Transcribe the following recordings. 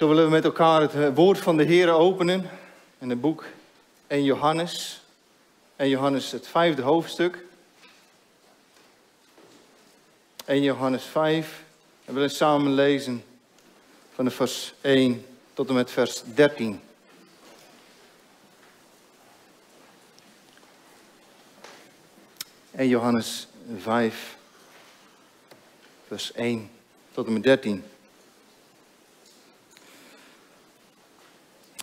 Zo willen we met elkaar het eh, woord van de Heer openen in het boek 1 Johannes. 1 Johannes, het vijfde hoofdstuk. 1 Johannes 5. En we willen samen lezen van de vers 1 tot en met vers 13. En Johannes 5, vers 1 tot en met 13.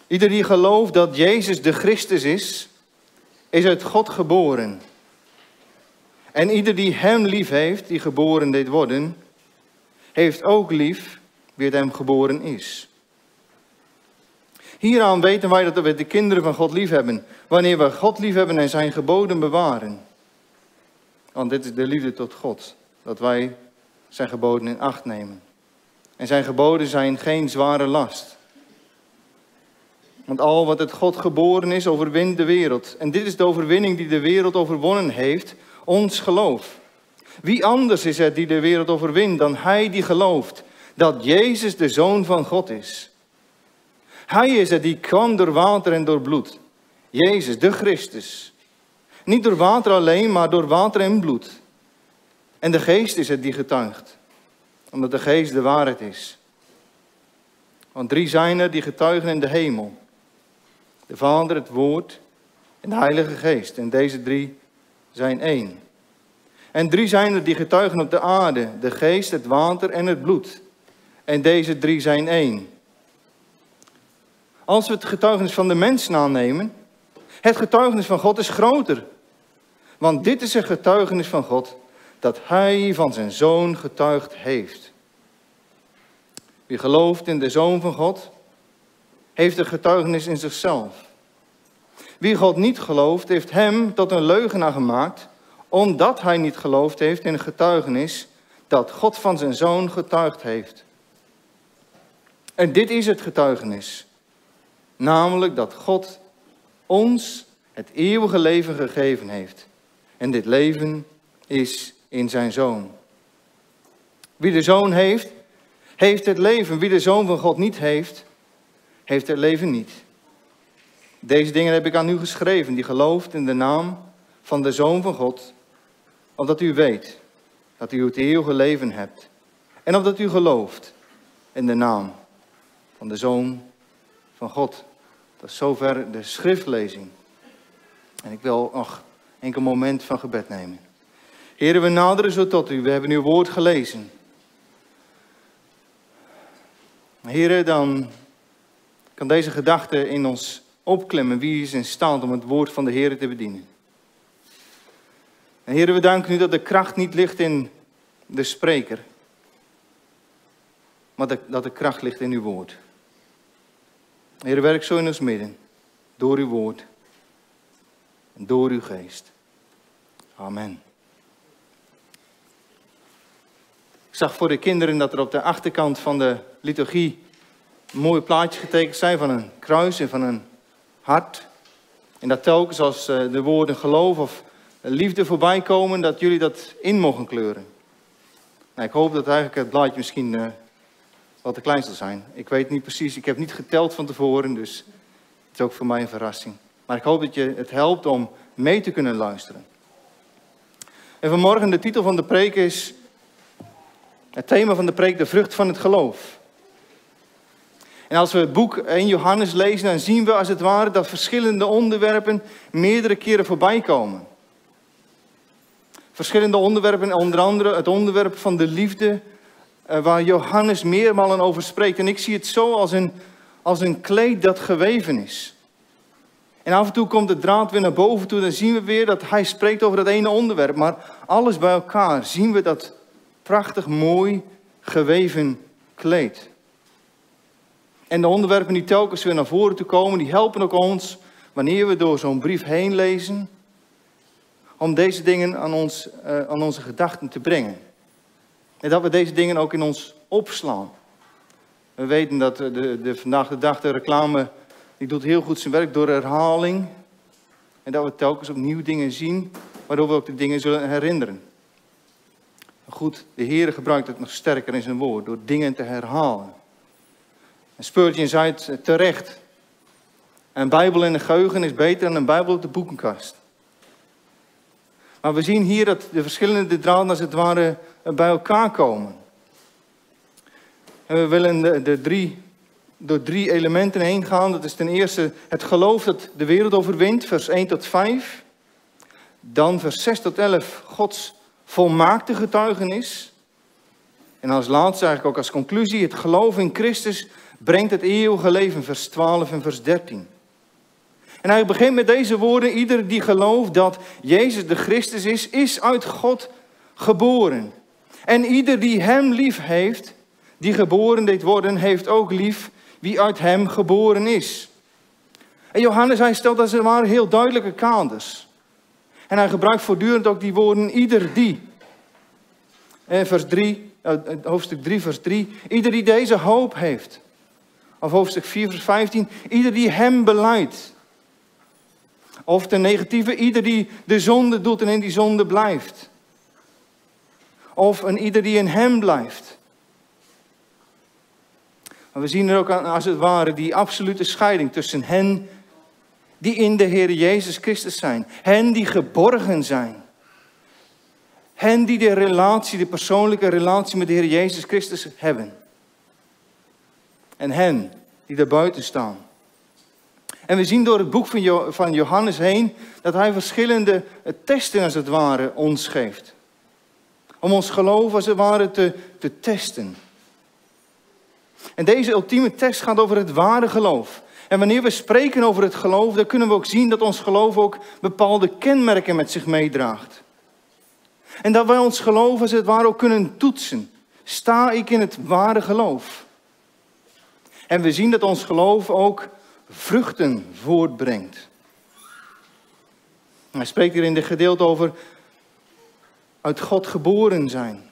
Ieder die gelooft dat Jezus de Christus is, is uit God geboren. En ieder die Hem lief heeft, die geboren deed worden, heeft ook lief wie het Hem geboren is. Hieraan weten wij dat we de kinderen van God lief hebben, wanneer we God lief hebben en Zijn geboden bewaren. Want dit is de liefde tot God, dat wij Zijn geboden in acht nemen. En Zijn geboden zijn geen zware last. Want al wat het God geboren is, overwint de wereld. En dit is de overwinning die de wereld overwonnen heeft, ons geloof. Wie anders is het die de wereld overwint dan hij die gelooft dat Jezus de Zoon van God is? Hij is het die kwam door water en door bloed. Jezus, de Christus. Niet door water alleen, maar door water en bloed. En de geest is het die getuigt, omdat de geest de waarheid is. Want drie zijn er die getuigen in de hemel de Vader, het Woord en de Heilige Geest. En deze drie zijn één. En drie zijn er die getuigen op de aarde, de geest, het water en het bloed. En deze drie zijn één. Als we het getuigenis van de mens aannemen, het getuigenis van God is groter. Want dit is een getuigenis van God, dat Hij van zijn Zoon getuigd heeft. Wie gelooft in de Zoon van God, heeft een getuigenis in zichzelf. Wie God niet gelooft, heeft hem tot een leugenaar gemaakt, omdat hij niet geloofd heeft in een getuigenis dat God van zijn zoon getuigd heeft. En dit is het getuigenis, namelijk dat God ons het eeuwige leven gegeven heeft. En dit leven is in zijn zoon. Wie de zoon heeft, heeft het leven. Wie de zoon van God niet heeft, heeft het leven niet. Deze dingen heb ik aan u geschreven, die gelooft in de naam van de Zoon van God, omdat u weet dat u het eeuwige leven hebt. En omdat u gelooft in de naam van de Zoon van God. Dat is zover de schriftlezing. En ik wil nog enkel moment van gebed nemen. Heren, we naderen zo tot u. We hebben uw woord gelezen. Heren, dan kan deze gedachte in ons opklemmen. Wie is in staat om het woord van de Heer te bedienen? En Heer, we danken u dat de kracht niet ligt in de spreker, maar dat de kracht ligt in uw woord. Heer, werk zo in ons midden, door uw woord en door uw geest. Amen. Ik zag voor de kinderen dat er op de achterkant van de liturgie mooie plaatjes getekend zijn van een kruis en van een hart. En dat telkens als eh, de woorden geloof of liefde voorbij komen, dat jullie dat in mogen kleuren. Nou, ik hoop dat eigenlijk het blaadje misschien uh, wat te klein zal zijn. Ik weet niet precies, ik heb niet geteld van tevoren, dus het is ook voor mij een verrassing. Maar ik hoop dat je het helpt om mee te kunnen luisteren. En vanmorgen de titel van de preek is, het thema van de preek, de vrucht van het geloof. En als we het boek 1 Johannes lezen, dan zien we als het ware dat verschillende onderwerpen meerdere keren voorbij komen. Verschillende onderwerpen, onder andere het onderwerp van de liefde, eh, waar Johannes meermalen over spreekt. En ik zie het zo als een, als een kleed dat geweven is. En af en toe komt de draad weer naar boven toe, dan zien we weer dat hij spreekt over dat ene onderwerp. Maar alles bij elkaar zien we dat prachtig mooi geweven kleed. En de onderwerpen die telkens weer naar voren te komen, die helpen ook ons wanneer we door zo'n brief heen lezen, om deze dingen aan, ons, uh, aan onze gedachten te brengen. En dat we deze dingen ook in ons opslaan. We weten dat de, de, vandaag de dag de reclame, die doet heel goed zijn werk door herhaling. En dat we telkens opnieuw dingen zien, waardoor we ook de dingen zullen herinneren. Goed, de Heer gebruikt het nog sterker in zijn woord, door dingen te herhalen. En Spurgeon zei het terecht. Een Bijbel in de geheugen is beter dan een Bijbel op de boekenkast. Maar we zien hier dat de verschillende draden als het ware bij elkaar komen. En we willen de, de drie, door drie elementen heen gaan. Dat is ten eerste het geloof dat de wereld overwint, vers 1 tot 5. Dan vers 6 tot 11, Gods volmaakte getuigenis. En als laatste eigenlijk ook als conclusie, het geloof in Christus brengt het eeuwige leven, vers 12 en vers 13. En hij begint met deze woorden, ieder die gelooft dat Jezus de Christus is, is uit God geboren. En ieder die hem lief heeft, die geboren deed worden, heeft ook lief wie uit hem geboren is. En Johannes, hij stelt als het ware heel duidelijke kaders. En hij gebruikt voortdurend ook die woorden, ieder die. En vers 3, eh, hoofdstuk 3, vers 3. Ieder die deze hoop heeft. Of hoofdstuk 4, vers 15. Ieder die hem beleidt. Of de negatieve, ieder die de zonde doet en in die zonde blijft. Of een ieder die in hem blijft. We zien er ook als het ware die absolute scheiding tussen hen die in de Heer Jezus Christus zijn. Hen die geborgen zijn. Hen die de relatie, de persoonlijke relatie met de Heer Jezus Christus hebben. En hen die daar buiten staan. En we zien door het boek van Johannes heen dat hij verschillende testen als het ware ons geeft. Om ons geloof als het ware te, te testen. En deze ultieme test gaat over het ware geloof. En wanneer we spreken over het geloof, dan kunnen we ook zien dat ons geloof ook bepaalde kenmerken met zich meedraagt. En dat wij ons geloof als het ware ook kunnen toetsen. Sta ik in het ware geloof? En we zien dat ons geloof ook vruchten voortbrengt. Hij spreekt hier in dit gedeelte over uit God geboren zijn.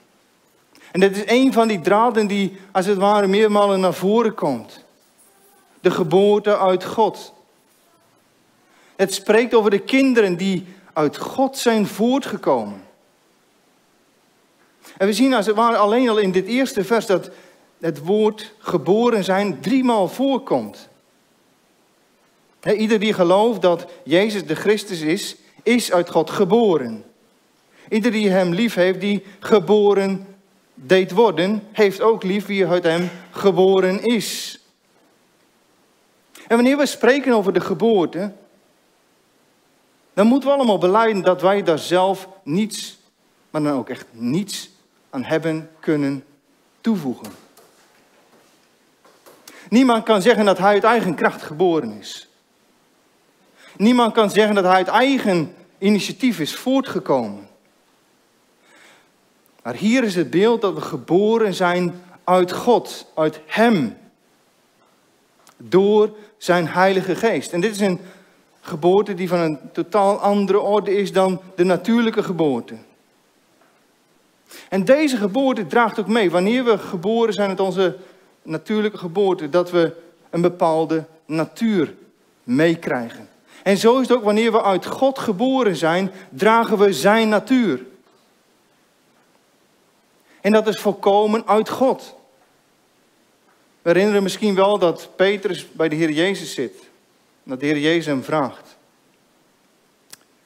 En dit is een van die draden die als het ware meermalen naar voren komt. De geboorte uit God. Het spreekt over de kinderen die uit God zijn voortgekomen. En we zien als het ware alleen al in dit eerste vers dat het woord geboren zijn driemaal voorkomt. ieder die gelooft dat Jezus de Christus is, is uit God geboren. Ieder die hem lief heeft, die geboren deed worden, heeft ook lief wie uit hem geboren is. En wanneer we spreken over de geboorte, dan moeten we allemaal beleiden dat wij daar zelf niets, maar dan ook echt niets aan hebben kunnen toevoegen. Niemand kan zeggen dat hij uit eigen kracht geboren is. Niemand kan zeggen dat hij uit eigen initiatief is voortgekomen. Maar hier is het beeld dat we geboren zijn uit God, uit Hem. Door zijn Heilige Geest. En dit is een geboorte die van een totaal andere orde is dan de natuurlijke geboorte. En deze geboorte draagt ook mee, wanneer we geboren zijn uit onze natuurlijke geboorte, dat we een bepaalde natuur meekrijgen. En zo is het ook wanneer we uit God geboren zijn, dragen we zijn natuur. En dat is volkomen uit God. We herinneren misschien wel dat Petrus bij de Heer Jezus zit. Dat de Heer Jezus hem vraagt.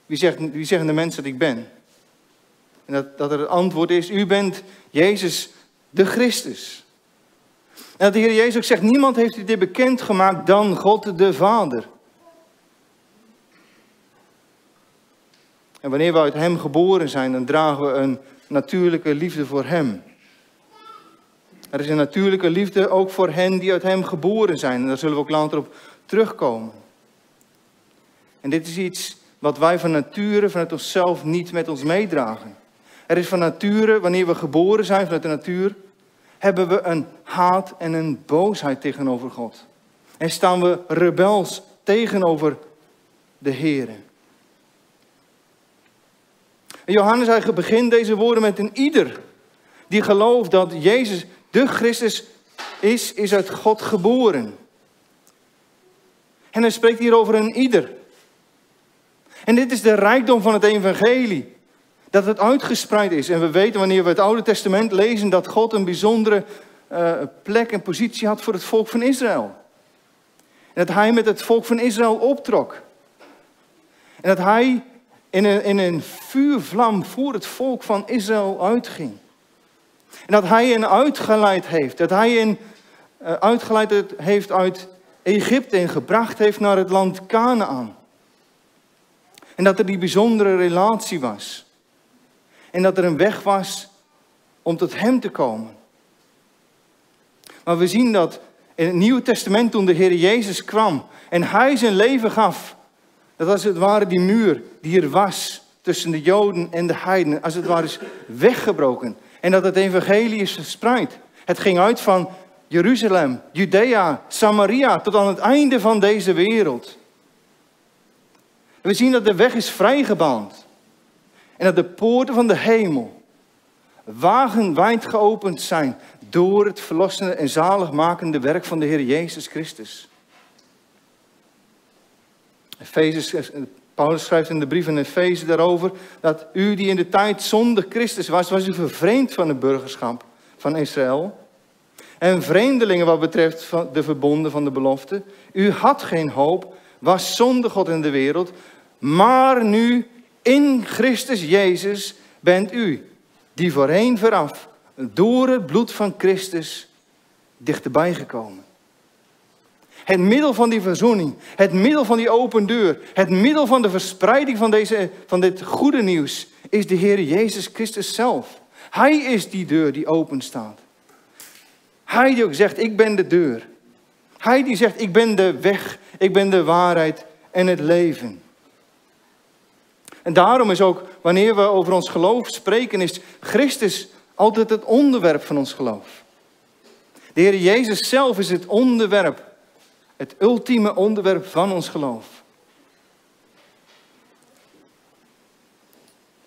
Wie, zegt, wie zeggen de mensen dat ik ben? En dat, dat er het antwoord is, u bent Jezus de Christus. En dat de Heer Jezus zegt, niemand heeft u dit bekendgemaakt dan God de Vader. En wanneer we uit Hem geboren zijn, dan dragen we een natuurlijke liefde voor Hem. Er is een natuurlijke liefde ook voor hen die uit Hem geboren zijn. En daar zullen we ook later op terugkomen. En dit is iets wat wij van nature, vanuit onszelf, niet met ons meedragen. Er is van nature, wanneer we geboren zijn vanuit de natuur, hebben we een haat en een boosheid tegenover God. En staan we rebels tegenover de Heer. Johannes hij begint deze woorden met een ieder die gelooft dat Jezus de Christus is, is uit God geboren. En hij spreekt hier over een ieder. En dit is de rijkdom van het evangelie. Dat het uitgespreid is. En we weten wanneer we het Oude Testament lezen dat God een bijzondere uh, plek en positie had voor het volk van Israël. En dat hij met het volk van Israël optrok. En dat hij in een, in een vuurvlam voor het volk van Israël uitging. En dat hij hen uitgeleid heeft. Dat hij hen uh, uitgeleid heeft uit Egypte en gebracht heeft naar het land Canaan. En dat er die bijzondere relatie was. En dat er een weg was om tot Hem te komen. Maar we zien dat in het Nieuwe Testament toen de Heer Jezus kwam en Hij zijn leven gaf. Dat als het ware die muur die er was tussen de Joden en de heidenen, als het ware is weggebroken. En dat het evangelie is verspreid. Het ging uit van Jeruzalem, Judea, Samaria tot aan het einde van deze wereld. We zien dat de weg is vrijgebaand. En dat de poorten van de hemel wagenwijd geopend zijn door het verlossende en zaligmakende werk van de Heer Jezus Christus. Paulus schrijft in de brief in Efeze daarover dat u die in de tijd zonder Christus was, was u vervreemd van het burgerschap van Israël. En vreemdelingen wat betreft de verbonden van de belofte. U had geen hoop, was zonder God in de wereld, maar nu in Christus Jezus bent u, die voorheen vooraf door het bloed van Christus dichterbij gekomen. Het middel van die verzoening, het middel van die open deur, het middel van de verspreiding van, deze, van dit goede nieuws is de Heer Jezus Christus zelf. Hij is die deur die open staat. Hij die ook zegt, ik ben de deur. Hij die zegt, ik ben de weg, ik ben de waarheid en het leven. En daarom is ook, wanneer we over ons geloof spreken, is Christus altijd het onderwerp van ons geloof. De Heer Jezus zelf is het onderwerp, het ultieme onderwerp van ons geloof.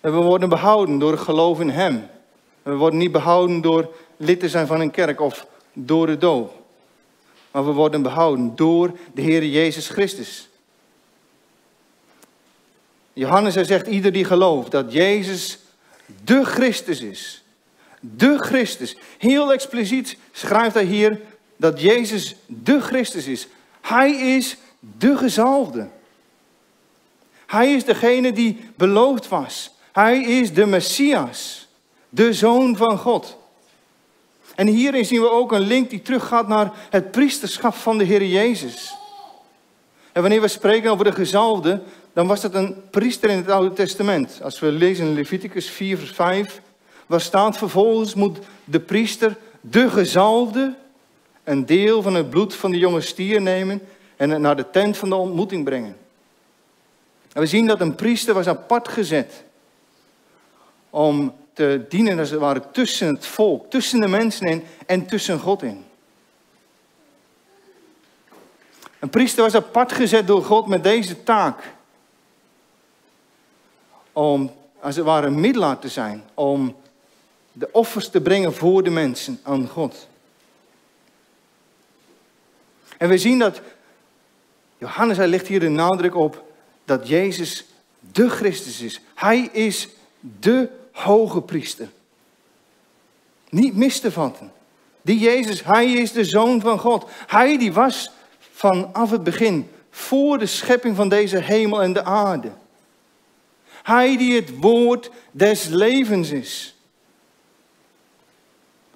En we worden behouden door geloof in Hem. We worden niet behouden door lid te zijn van een kerk of door de doop. Maar we worden behouden door de Heer Jezus Christus. Johannes zegt, ieder die gelooft dat Jezus de Christus is. De Christus. Heel expliciet schrijft hij hier dat Jezus de Christus is. Hij is de gezalfde. Hij is degene die beloofd was. Hij is de Messias, de Zoon van God. En hierin zien we ook een link die teruggaat naar het priesterschap van de Heer Jezus. En wanneer we spreken over de gezalfde, dan was dat een priester in het Oude Testament. Als we lezen in Leviticus 4, vers 5, waar staat vervolgens moet de priester, de gezalfde, een deel van het bloed van de jonge stier nemen en het naar de tent van de ontmoeting brengen. En we zien dat een priester was apart gezet om te dienen als het ware tussen het volk, tussen de mensen in en tussen God in. Een priester was apart gezet door God met deze taak om als het ware een middelaar te zijn, om de offers te brengen voor de mensen aan God. En we zien dat Johannes, hij legt hier de nadruk op dat Jezus de Christus is. Hij is de hoge priester. Niet mis te vatten. Die Jezus, hij is de zoon van God. Hij die was vanaf het begin, voor de schepping van deze hemel en de aarde. Hij die het woord des levens is.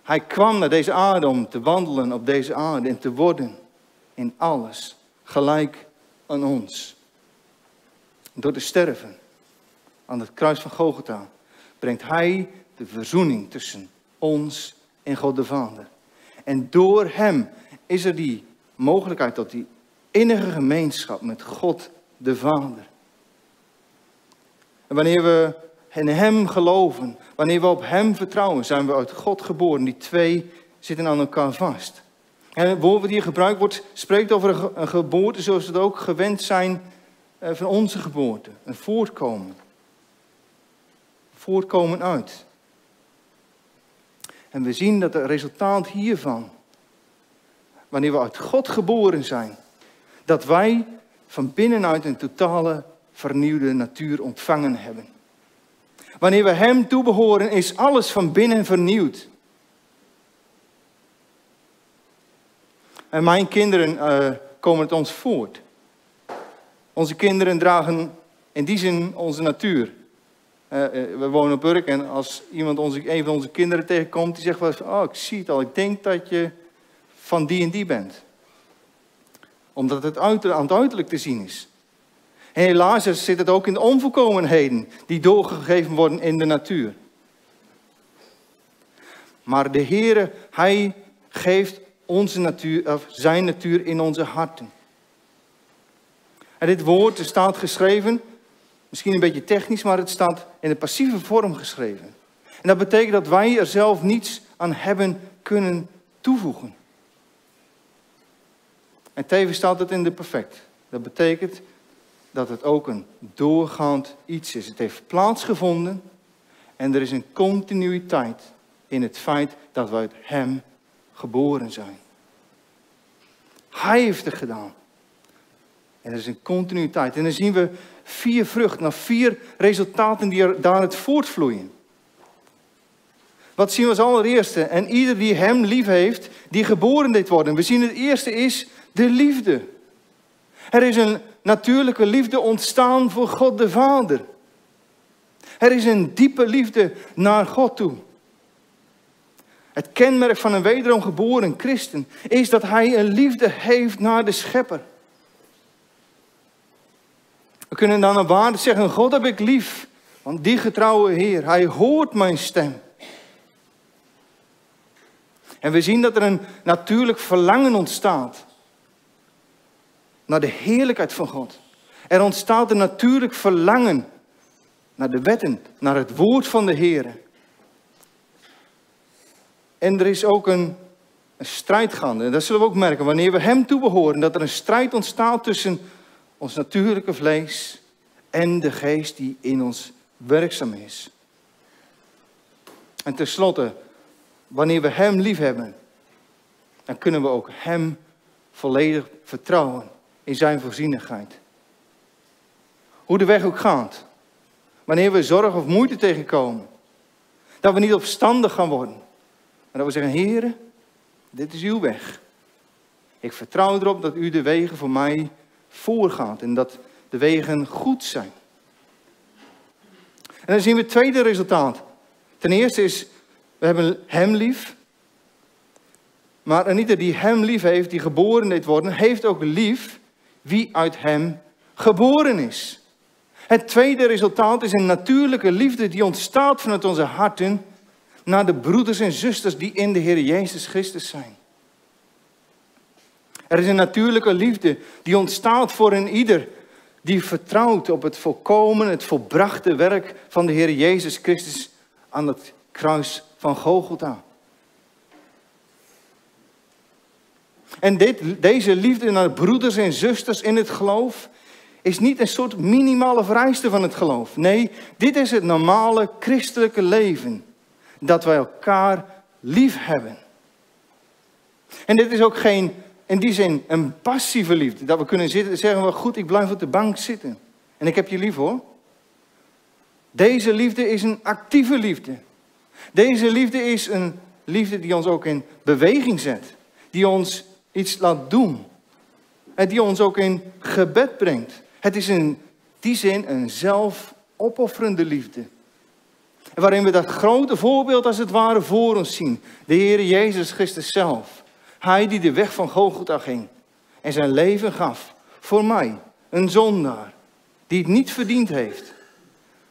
Hij kwam naar deze aarde om te wandelen op deze aarde en te worden in alles gelijk aan ons. Door te sterven aan het kruis van Golgotha brengt Hij de verzoening tussen ons en God de Vader. En door Hem is er die mogelijkheid tot die innige gemeenschap met God de Vader. En wanneer we in Hem geloven, wanneer we op Hem vertrouwen, zijn we uit God geboren. Die twee zitten aan elkaar vast. En het woord wat hier gebruikt wordt, spreekt over een geboorte zoals we het ook gewend zijn eh, van onze geboorte. Een voortkomen. Voortkomen uit. En we zien dat het resultaat hiervan, wanneer we uit God geboren zijn, dat wij van binnenuit een totale vernieuwde natuur ontvangen hebben. Wanneer we Hem toebehoren, is alles van binnen vernieuwd. En mijn kinderen uh, komen het ons voort. Onze kinderen dragen in die zin onze natuur. Uh, we wonen op Urk en als iemand onze, een van onze kinderen tegenkomt, die zegt wel eens, oh ik zie het al, ik denk dat je van die en die bent. Omdat het aan het uiterlijk te zien is. En helaas zit het ook in de onvolkomenheden die doorgegeven worden in de natuur. Maar de Heere, Hij geeft onze natuur, of zijn natuur in onze harten. En dit woord staat geschreven, misschien een beetje technisch, maar het staat in de passieve vorm geschreven. En dat betekent dat wij er zelf niets aan hebben kunnen toevoegen. En tevens staat het in de perfect. Dat betekent dat het ook een doorgaand iets is. Het heeft plaatsgevonden en er is een continuïteit in het feit dat we uit Hem geboren zijn. Hij heeft het gedaan. En er is een continuïteit. En dan zien we vier vruchten, nou vier resultaten die daaruit voortvloeien. Wat zien we als allereerste? En ieder die hem lief heeft, die geboren dit worden. We zien het eerste is de liefde. Er is een natuurlijke liefde ontstaan voor God de Vader. Er is een diepe liefde naar God toe. Het kenmerk van een wederom geboren christen is dat hij een liefde heeft naar de schepper. We kunnen dan een waarde zeggen, God heb ik lief, want die getrouwe Heer, hij hoort mijn stem. En we zien dat er een natuurlijk verlangen ontstaat naar de heerlijkheid van God. Er ontstaat een natuurlijk verlangen naar de wetten, naar het woord van de Heer. En er is ook een, strijd gaande. En dat zullen we ook merken wanneer we Hem toebehoren. Dat er een strijd ontstaat tussen ons natuurlijke vlees en de geest die in ons werkzaam is. En tenslotte, wanneer we Hem lief hebben, dan kunnen we ook Hem volledig vertrouwen in Zijn voorzienigheid. Hoe de weg ook gaat, wanneer we zorg of moeite tegenkomen, dat we niet opstandig gaan worden, maar dat we zeggen, Heer, dit is uw weg. Ik vertrouw erop dat u de wegen voor mij voorgaat en dat de wegen goed zijn. En dan zien we het tweede resultaat. Ten eerste is, we hebben hem lief. Maar een ieder die hem lief heeft, die geboren deed worden, heeft ook lief wie uit hem geboren is. Het tweede resultaat is een natuurlijke liefde die ontstaat vanuit onze harten naar de broeders en zusters die in de Heer Jezus Christus zijn. Er is een natuurlijke liefde die ontstaat voor een ieder die vertrouwt op het volkomen, het volbrachte werk van de Heer Jezus Christus aan het kruis van Golgotha. En dit, deze liefde naar broeders en zusters in het geloof is niet een soort minimale vereiste van het geloof. Nee, dit is het normale christelijke leven. Dat wij elkaar lief hebben. En dit is ook geen in die zin een passieve liefde. Dat we kunnen zitten, zeggen, wel goed, ik blijf op de bank zitten. En ik heb je lief hoor. Deze liefde is een actieve liefde. Deze liefde is een liefde die ons ook in beweging zet. Die ons iets laat doen. En die ons ook in gebed brengt. Het is in die zin een zelfopofferende liefde. En waarin we dat grote voorbeeld als het ware voor ons zien. De Heer Jezus Christus zelf. Hij die de weg van Golgotha ging en zijn leven gaf voor mij, een zondaar, die het niet verdiend heeft.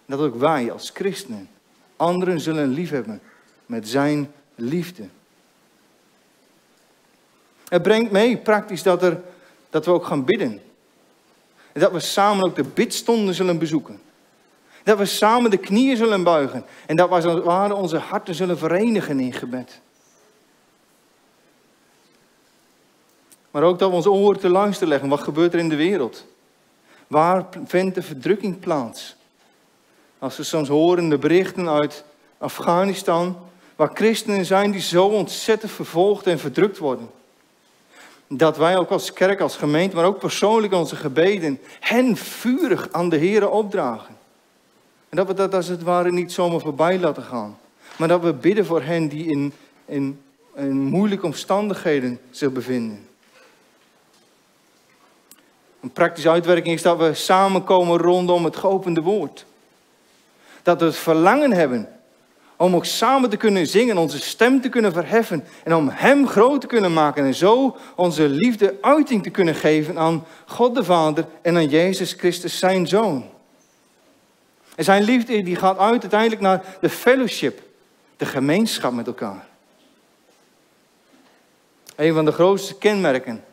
Dat ook wij als christenen anderen zullen liefhebben met zijn liefde. Het brengt mee praktisch dat, er, dat we ook gaan bidden. En dat we samen ook de bidstonden zullen bezoeken. Dat we samen de knieën zullen buigen. En dat we als het ware onze harten zullen verenigen in gebed. Maar ook dat we ons oor te luisteren leggen. Wat gebeurt er in de wereld? Waar vindt de verdrukking plaats? Als we soms horen de berichten uit Afghanistan, waar christenen zijn die zo ontzettend vervolgd en verdrukt worden dat wij ook als kerk, als gemeente, maar ook persoonlijk onze gebeden hen vurig aan de Heer opdragen. En dat we dat als het ware niet zomaar voorbij laten gaan. Maar dat we bidden voor hen die in, in, in moeilijke omstandigheden zich bevinden. Een praktische uitwerking is dat we samenkomen rondom het geopende woord. Dat we het verlangen hebben om ook samen te kunnen zingen, onze stem te kunnen verheffen en om Hem groot te kunnen maken en zo onze liefde uiting te kunnen geven aan God de Vader en aan Jezus Christus, zijn Zoon. En zijn liefde die gaat uit uiteindelijk naar de fellowship, de gemeenschap met elkaar. Een van de grootste kenmerken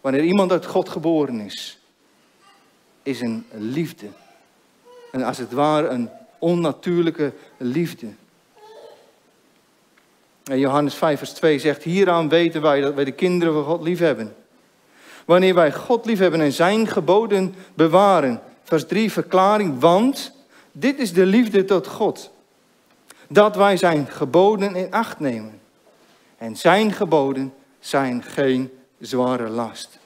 wanneer iemand uit God geboren is, is een liefde. En als het ware een onnatuurlijke liefde. Johannes 5, vers 2 zegt: Hieraan weten wij dat wij de kinderen van God lief hebben. Wanneer wij God lief hebben en zijn geboden bewaren. Vers 3, verklaring. Want dit is de liefde tot God. Dat wij zijn geboden in acht nemen. En zijn geboden zijn geen zware last.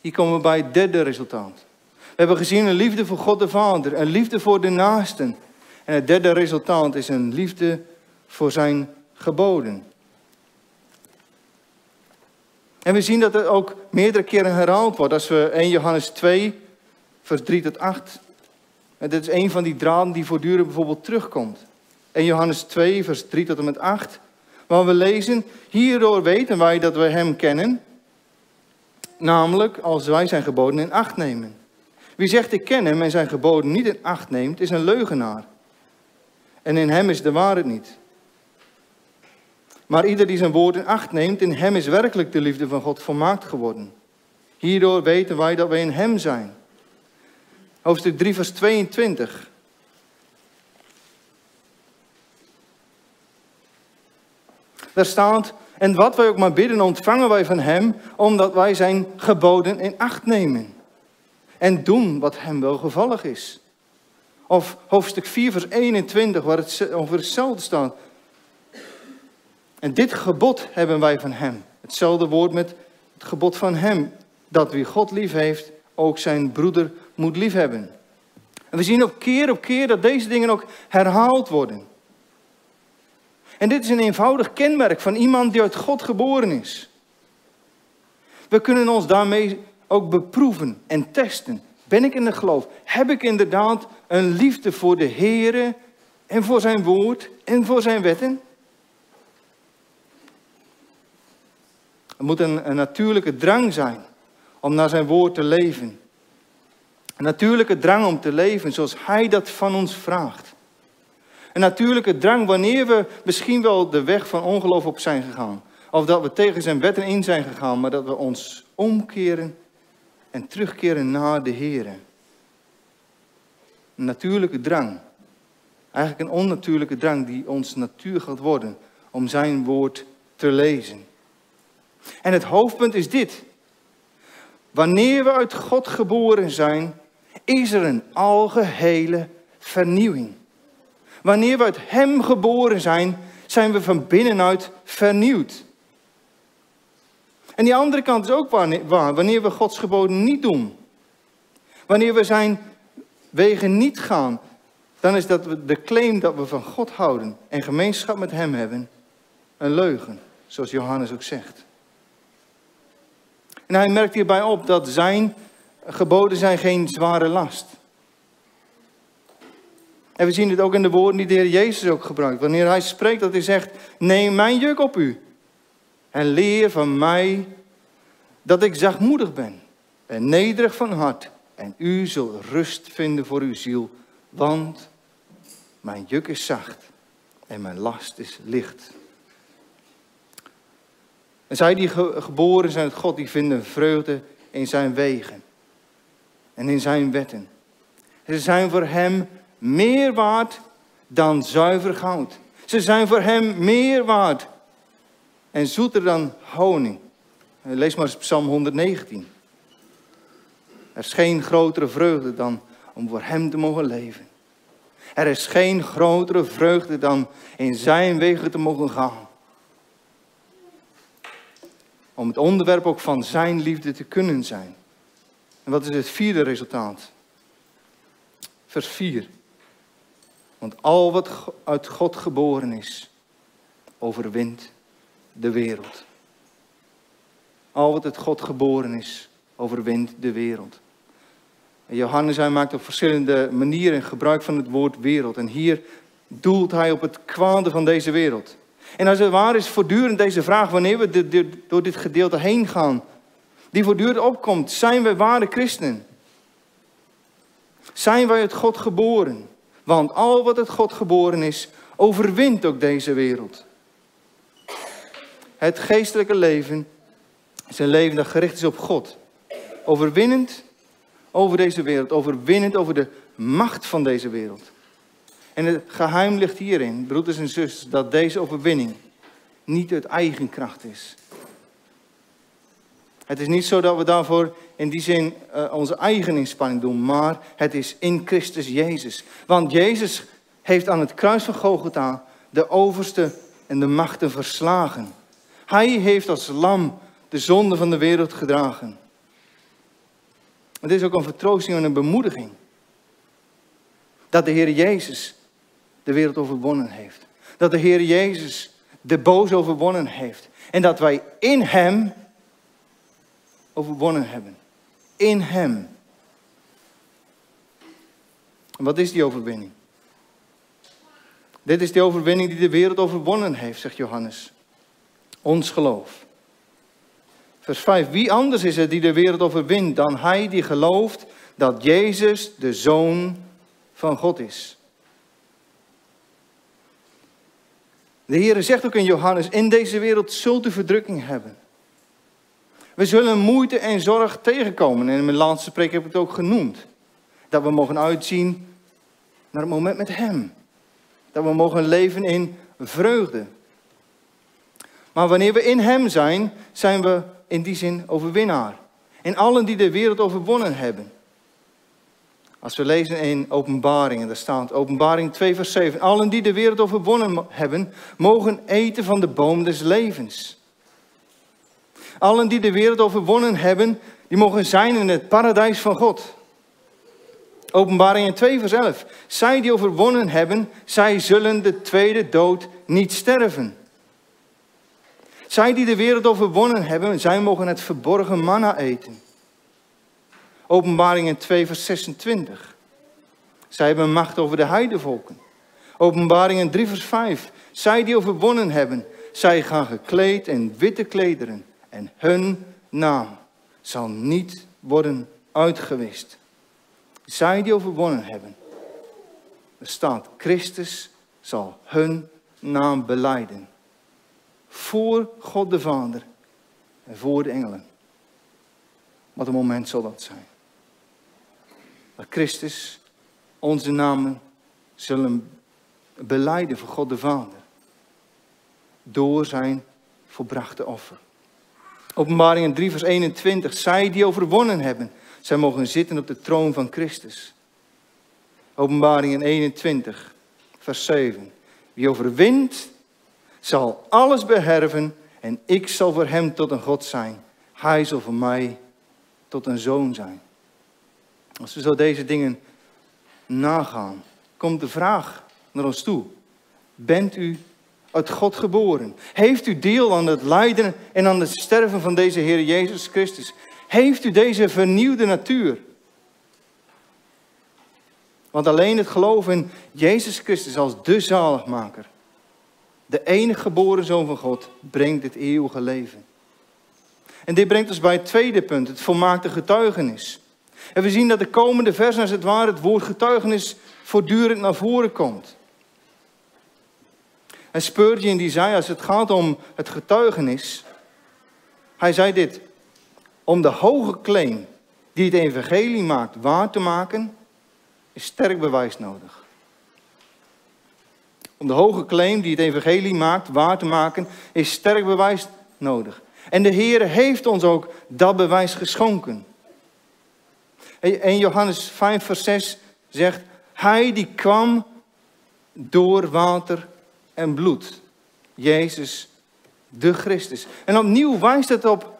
Hier komen we bij het derde resultaat. We hebben gezien een liefde voor God de Vader, een liefde voor de naasten. En het derde resultaat is een liefde voor zijn geboden. En we zien dat het ook meerdere keren herhaald wordt. Als we 1 Johannes 2, vers 3 tot 8. En dit is een van die draden die voortdurend bijvoorbeeld terugkomt. 1 Johannes 2, vers 3 tot en met 8. Waar we lezen, hierdoor weten wij dat we hem kennen. Namelijk als wij zijn geboden in acht nemen. Wie zegt ik ken hem en zijn geboden niet in acht neemt, is een leugenaar. En in hem is de waarheid niet. Maar ieder die zijn woord in acht neemt, in hem is werkelijk de liefde van God volmaakt geworden. Hierdoor weten wij dat wij in hem zijn. Hoofdstuk 3, vers 22. Daar staat, en wat wij ook maar bidden, ontvangen wij van hem, omdat wij zijn geboden in acht nemen. En doen wat hem wel gevallig is. Of hoofdstuk 4, vers 21, waar het over hetzelfde staat. En dit gebod hebben wij van hem. Hetzelfde woord met het gebod van hem. Dat wie God lief heeft, ook zijn broeder moet liefhebben. En we zien ook keer op keer dat deze dingen ook herhaald worden. En dit is een eenvoudig kenmerk van iemand die uit God geboren is. We kunnen ons daarmee ook beproeven en testen. Ben ik in de geloof? Heb ik inderdaad een liefde voor de Heer en voor zijn woord en voor zijn wetten? Het moet een, een natuurlijke drang zijn om naar zijn woord te leven. Een natuurlijke drang om te leven zoals hij dat van ons vraagt. Een natuurlijke drang wanneer we misschien wel de weg van ongeloof op zijn gegaan. Of dat we tegen zijn wetten in zijn gegaan, maar dat we ons omkeren en terugkeren naar de Heer. Een natuurlijke drang. Eigenlijk een onnatuurlijke drang die ons natuur gaat worden om zijn woord te lezen. En het hoofdpunt is dit. Wanneer we uit God geboren zijn, is er een algehele vernieuwing. Wanneer we uit Hem geboren zijn, zijn we van binnenuit vernieuwd. En die andere kant is ook waar, wanneer we Gods geboden niet doen. Wanneer we zijn wegen niet gaan, dan is dat de claim dat we van God houden en gemeenschap met Hem hebben, een leugen, zoals Johannes ook zegt. En hij merkt hierbij op dat zijn geboden zijn geen zware last. En we zien dit ook in de woorden die de Heer Jezus ook gebruikt. Wanneer hij spreekt dat hij zegt, neem mijn juk op u. En leer van mij dat ik zachtmoedig ben en nederig van hart. En u zult rust vinden voor uw ziel. Want mijn juk is zacht en mijn last is licht. En zij die geboren zijn uit God, die vinden vreugde in zijn wegen en in zijn wetten. Ze zijn voor hem meer waard dan zuiver goud. Ze zijn voor hem meer waard en zoeter dan honing. Lees maar Psalm 119. Er is geen grotere vreugde dan om voor hem te mogen leven. Er is geen grotere vreugde dan in zijn wegen te mogen gaan om het onderwerp ook van zijn liefde te kunnen zijn. En wat is het vierde resultaat? Vers 4. Want al wat uit God geboren is, overwint de wereld. Al wat uit God geboren is, overwint de wereld. En Johannes maakt op verschillende manieren gebruik van het woord wereld. En hier doelt hij op het kwade van deze wereld. En als het waar is voortdurend deze vraag, wanneer we door dit gedeelte heen gaan, die voortdurend opkomt, zijn wij ware christenen? Zijn wij uit God geboren? Want al wat uit God geboren is, overwint ook deze wereld. Het geestelijke leven is een leven dat gericht is op God. Overwinnend over deze wereld, overwinnend over de macht van deze wereld. En het geheim ligt hierin, broeders en zusters, dat deze overwinning niet uit eigen kracht is. Het is niet zo dat we daarvoor in die zin uh, onze eigen inspanning doen, maar het is in Christus Jezus. Want Jezus heeft aan het kruis van Golgotha de overste en de machten verslagen. Hij heeft als lam de zonde van de wereld gedragen. Het is ook een vertroosting en een bemoediging. Dat de Heer Jezus de wereld overwonnen heeft. Dat de Heer Jezus de boos overwonnen heeft. En dat wij in Hem overwonnen hebben. In Hem. Wat is die overwinning? Dit is de overwinning die de wereld overwonnen heeft, zegt Johannes. Ons geloof. Vers 5. Wie anders is het die de wereld overwint dan hij die gelooft dat Jezus de Zoon van God is? De Heer zegt ook in Johannes, in deze wereld zult u verdrukking hebben. We zullen moeite en zorg tegenkomen. En in mijn laatste preek heb ik het ook genoemd. Dat we mogen uitzien naar het moment met Hem. Dat we mogen leven in vreugde. Maar wanneer we in Hem zijn, zijn we in die zin overwinnaar. En allen die de wereld overwonnen hebben. Als we lezen in Openbaringen, daar staat Openbaring 2 vers 7. Allen die de wereld overwonnen hebben, mogen eten van de boom des levens. Allen die de wereld overwonnen hebben, die mogen zijn in het paradijs van God. Openbaring 2 vers 11. Zij die overwonnen hebben, zij zullen de tweede dood niet sterven. Zij die de wereld overwonnen hebben, zij mogen het verborgen manna eten. Openbaringen 2 vers 26. Zij hebben macht over de heidevolken. Openbaringen 3 vers 5. Zij die overwonnen hebben, zij gaan gekleed in witte klederen. En hun naam zal niet worden uitgewist. Zij die overwonnen hebben. Er staat, Christus zal hun naam beleiden. Voor God de Vader en voor de engelen. Wat een moment zal dat zijn. Dat Christus onze namen zullen beleiden voor God de Vader. Door zijn volbrachte offer. Openbaringen 3 vers 21. Zij die overwonnen hebben, zij mogen zitten op de troon van Christus. Openbaringen 21 vers 7. Wie overwint, zal alles beherven en ik zal voor hem tot een God zijn. Hij zal voor mij tot een zoon zijn. Als we zo deze dingen nagaan, komt de vraag naar ons toe. Bent u uit God geboren? Heeft u deel aan het lijden en aan het sterven van deze Heer Jezus Christus? Heeft u deze vernieuwde natuur? Want alleen het geloof in Jezus Christus als de zaligmaker, de enige geboren Zoon van God, brengt het eeuwige leven. En dit brengt ons bij het tweede punt, het volmaakte getuigenis. En we zien dat de komende vers, als het ware, het woord getuigenis voortdurend naar voren komt. En Spurgeon die zei, als het gaat om het getuigenis, hij zei dit, om de hoge claim die het evangelie maakt waar te maken, is sterk bewijs nodig. Om de hoge claim die het evangelie maakt waar te maken, is sterk bewijs nodig. En de Heer heeft ons ook dat bewijs geschonken. En Johannes 5 vers 6 zegt, hij die kwam door water en bloed. Jezus de Christus. En opnieuw wijst het op,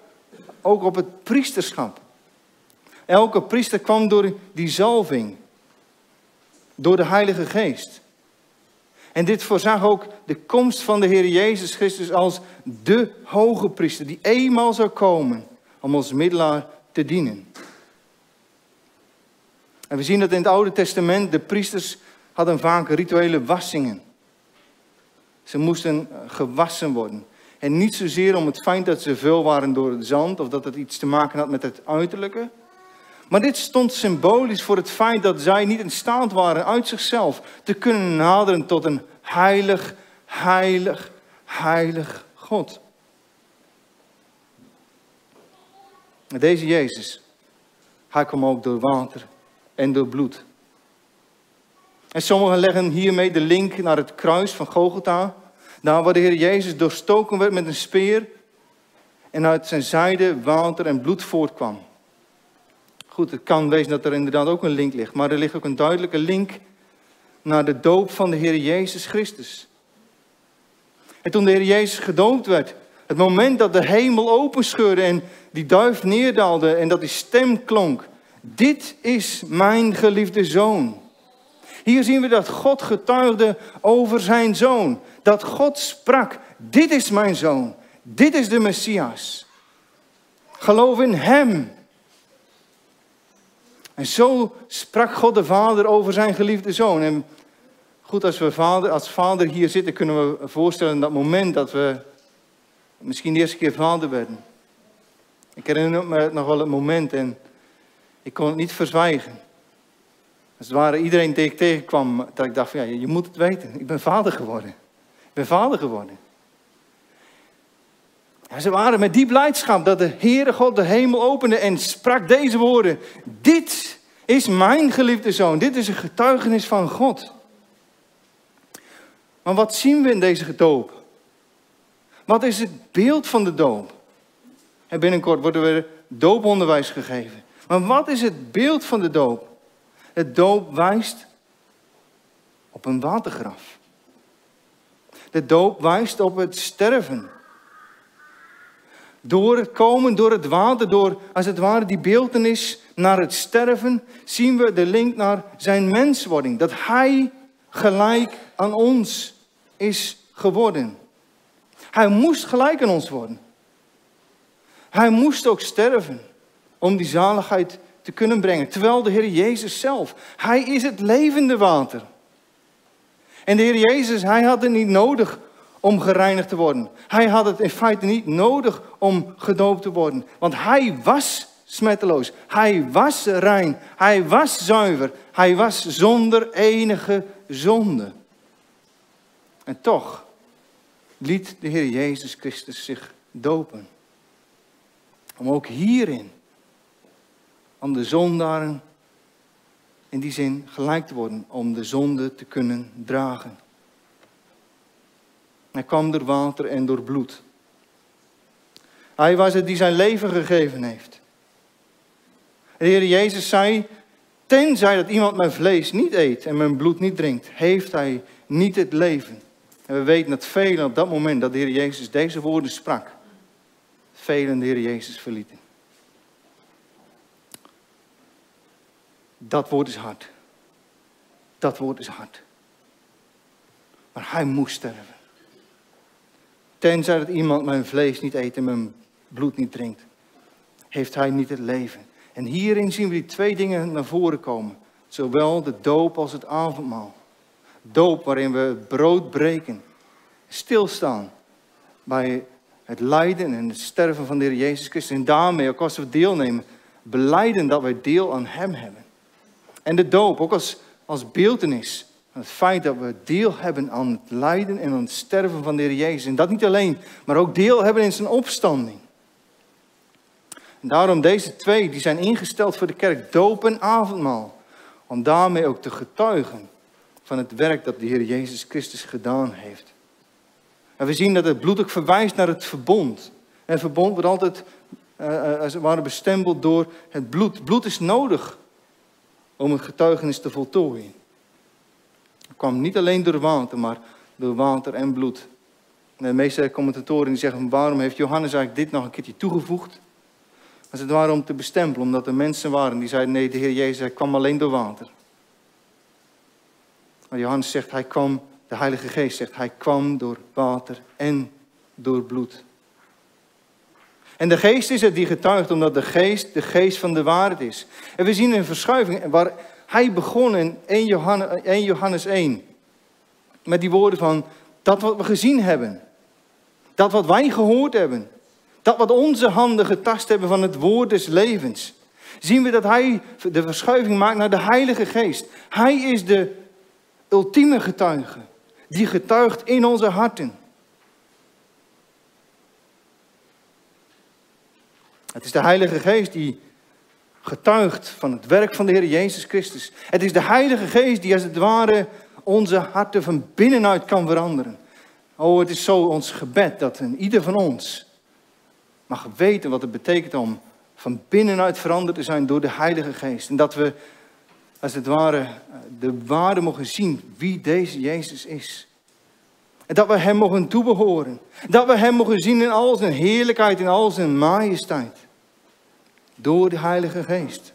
ook op het priesterschap. Elke priester kwam door die zalving. Door de Heilige Geest. En dit voorzag ook de komst van de Heer Jezus Christus als de hoge priester. Die eenmaal zou komen om ons middelaar te dienen. En we zien dat in het Oude Testament de priesters hadden vaak rituele wassingen. Ze moesten gewassen worden. En niet zozeer om het feit dat ze vuil waren door het zand of dat het iets te maken had met het uiterlijke. Maar dit stond symbolisch voor het feit dat zij niet in staat waren uit zichzelf te kunnen naderen tot een heilig, heilig, heilig God. Deze Jezus, hij kwam ook door water en door bloed. En sommigen leggen hiermee de link naar het kruis van Gogolta. Daar waar de Heer Jezus doorstoken werd met een speer. En uit zijn zijde water en bloed voortkwam. Goed, het kan wezen dat er inderdaad ook een link ligt. Maar er ligt ook een duidelijke link naar de doop van de Heer Jezus Christus. En toen de Heer Jezus gedoopt werd, het moment dat de hemel openscheurde en die duif neerdaalde en dat die stem klonk. Dit is mijn geliefde zoon. Hier zien we dat God getuigde over zijn zoon. Dat God sprak, dit is mijn zoon. Dit is de Messias. Geloof in hem. En zo sprak God de Vader over zijn geliefde zoon. En goed, als we vader, als vader hier zitten, kunnen we voorstellen dat moment dat we misschien de eerste keer vader werden. Ik herinner me nog wel het moment en ik kon het niet verzwijgen. Als het ware iedereen die ik tegenkwam, dat ik dacht ja, je moet het weten. Ik ben vader geworden. Ik ben vader geworden. En ze waren met die blijdschap dat de Heere God de hemel opende en sprak deze woorden. Dit is mijn geliefde zoon. Dit is een getuigenis van God. Maar wat zien we in deze doop? Wat is het beeld van de doop? En binnenkort worden we dooponderwijs gegeven. Maar wat is het beeld van de doop? Het doop wijst op een watergraf. De doop wijst op het sterven. Door het komen, door het water, door als het ware die beeldenis naar het sterven, zien we de link naar zijn menswording. Dat hij gelijk aan ons is geworden. Hij moest gelijk aan ons worden. Hij moest ook sterven om die zaligheid te kunnen brengen. Terwijl de Heer Jezus zelf, Hij is het levende water. En de Heer Jezus, Hij had het niet nodig om gereinigd te worden. Hij had het in feite niet nodig om gedoopt te worden. Want Hij was smetteloos. Hij was rein. Hij was zuiver. Hij was zonder enige zonde. En toch liet de Heer Jezus Christus zich dopen. Om ook hierin aan de zondaren in die zin gelijk te worden, om de zonde te kunnen dragen. Hij kwam door water en door bloed. Hij was het die zijn leven gegeven heeft. De Heer Jezus zei, tenzij dat iemand mijn vlees niet eet en mijn bloed niet drinkt, heeft hij niet het leven. En we weten dat velen op dat moment dat de Heer Jezus deze woorden sprak, velen de Heer Jezus verlieten. Dat woord is hard. Dat woord is hard. Maar hij moest sterven. Tenzij dat iemand mijn vlees niet eet en mijn bloed niet drinkt, heeft hij niet het leven. En hierin zien we die twee dingen naar voren komen. Zowel de doop als het avondmaal. Doop waarin we het brood breken. Stilstaan bij het lijden en het sterven van de Heer Jezus Christus. En daarmee, ook als we deelnemen, beleiden dat wij deel aan Hem hebben. En de doop, ook als, als beeldenis. Het feit dat we deel hebben aan het lijden en aan het sterven van de Heer Jezus. En dat niet alleen, maar ook deel hebben in zijn opstanding. En daarom deze twee, die zijn ingesteld voor de kerk, doop en avondmaal. Om daarmee ook te getuigen van het werk dat de Heer Jezus Christus gedaan heeft. En we zien dat het bloed ook verwijst naar het verbond. En het verbond wordt altijd, uh, als het ware, bestempeld door het bloed. Bloed is nodig om het getuigenis te voltooien. Het kwam niet alleen door water, maar door water en bloed. de meeste commentatoren die zeggen, waarom heeft Johannes eigenlijk dit nog een keertje toegevoegd? Als het ware om te bestempelen, omdat er mensen waren die zeiden, nee, de Heer Jezus kwam alleen door water. Maar Johannes zegt, hij kwam, de Heilige Geest zegt, hij kwam door water en door bloed. En de geest is het die getuigt, omdat de geest de geest van de waarheid is. En we zien een verschuiving waar hij begon in 1 Johannes, 1 Johannes 1. Met die woorden van, dat wat we gezien hebben. Dat wat wij gehoord hebben. Dat wat onze handen getast hebben van het woord des levens. Zien we dat hij de verschuiving maakt naar de Heilige Geest. Hij is de ultieme getuige. Die getuigt in onze harten. Het is de Heilige Geest die getuigt van het werk van de Heer Jezus Christus. Het is de Heilige Geest die als het ware onze harten van binnenuit kan veranderen. Oh, het is zo ons gebed dat een ieder van ons mag weten wat het betekent om van binnenuit veranderd te zijn door de Heilige Geest. En dat we als het ware de waarde mogen zien wie deze Jezus is. En dat we Hem mogen toebehoren. Dat we Hem mogen zien in al zijn heerlijkheid, in al zijn majesteit. Door de Heilige Geest.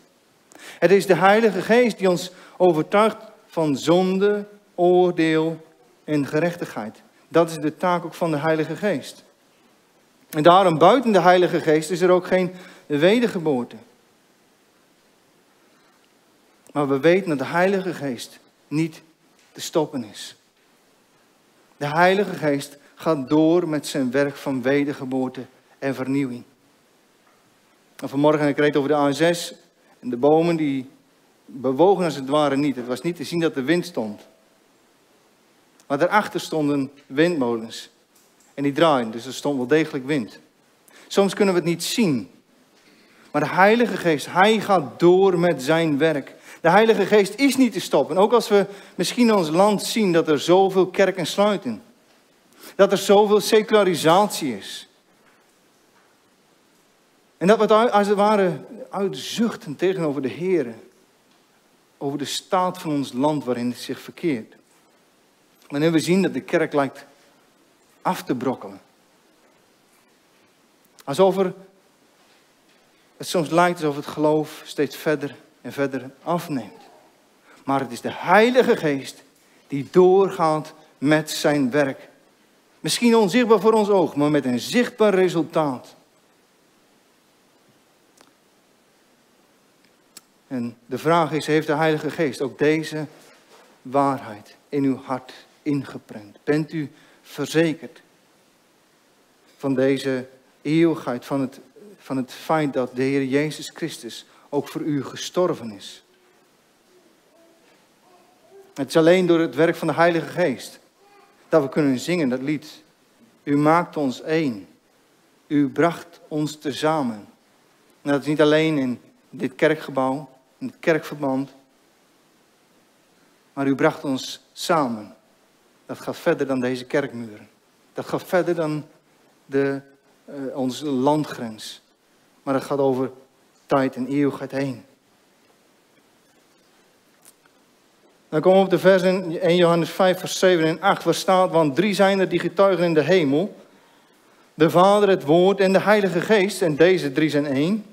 Het is de Heilige Geest die ons overtuigt van zonde, oordeel en gerechtigheid. Dat is de taak ook van de Heilige Geest. En daarom buiten de Heilige Geest is er ook geen wedergeboorte. Maar we weten dat de Heilige Geest niet te stoppen is. De Heilige Geest gaat door met zijn werk van wedergeboorte en vernieuwing. En vanmorgen ik reed over de A6 en de bomen die bewogen als het ware niet. Het was niet te zien dat er wind stond. Maar daarachter stonden windmolens. En die draaien, dus er stond wel degelijk wind. Soms kunnen we het niet zien. Maar de Heilige Geest, Hij gaat door met zijn werk. De Heilige Geest is niet te stoppen. Ook als we misschien in ons land zien dat er zoveel kerken sluiten. Dat er zoveel secularisatie is. En dat we als het ware uitzuchten tegenover de Heer. Over de staat van ons land waarin het zich verkeert. Wanneer we zien dat de kerk lijkt af te brokkelen. Alsof er, het soms lijkt alsof het geloof steeds verder en verder afneemt. Maar het is de Heilige Geest die doorgaat met zijn werk. Misschien onzichtbaar voor ons oog, maar met een zichtbaar resultaat. En de vraag is, heeft de Heilige Geest ook deze waarheid in uw hart ingeprent? Bent u verzekerd van deze eeuwigheid, van het, van het feit dat de Heer Jezus Christus ook voor u gestorven is? Het is alleen door het werk van de Heilige Geest dat we kunnen zingen dat lied. U maakt ons één. U bracht ons tezamen. En dat is niet alleen in dit kerkgebouw, in het kerkverband, maar u bracht ons samen dat gaat verder dan deze kerkmuren. Dat gaat verder dan de, uh, onze landgrens. Maar dat gaat over tijd en eeuwigheid heen. Dan komen we op de versen 1 Johannes 5, vers 7 en 8, waar staat, want drie zijn er die getuigen in de hemel. De Vader, het Woord en de Heilige Geest, en deze drie zijn één.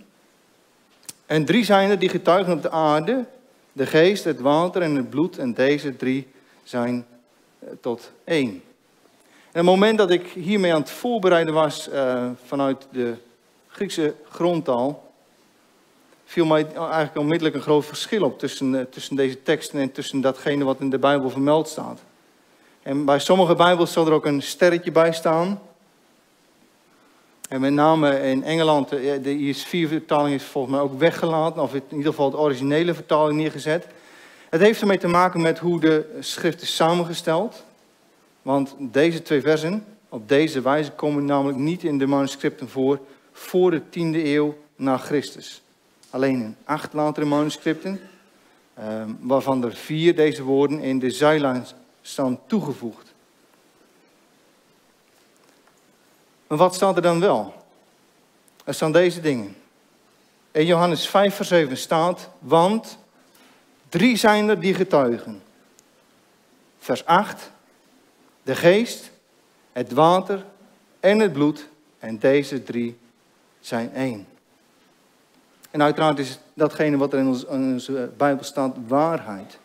En drie zijn er die getuigen op de aarde, de geest, het water en het bloed, en deze drie zijn tot één. En het moment dat ik hiermee aan het voorbereiden was uh, vanuit de Griekse grondtaal, viel mij eigenlijk onmiddellijk een groot verschil op tussen, uh, tussen deze teksten en tussen datgene wat in de Bijbel vermeld staat. En bij sommige Bijbels zal er ook een sterretje bij staan. En met name in Engeland, de IS4-vertaling is volgens mij ook weggelaten, of in ieder geval de originele vertaling neergezet. Het heeft ermee te maken met hoe de schrift is samengesteld. Want deze twee versen, op deze wijze, komen namelijk niet in de manuscripten voor voor de tiende eeuw na Christus. Alleen in acht latere manuscripten, ehm, waarvan er vier deze woorden in de zijlijn staan toegevoegd. Maar wat staat er dan wel? Er staan deze dingen. In Johannes 5, vers 7 staat, want Drie zijn er die getuigen. Vers 8. De geest, het water en het bloed. En deze drie zijn één. En uiteraard is datgene wat er in, in onze Bijbel staat waarheid.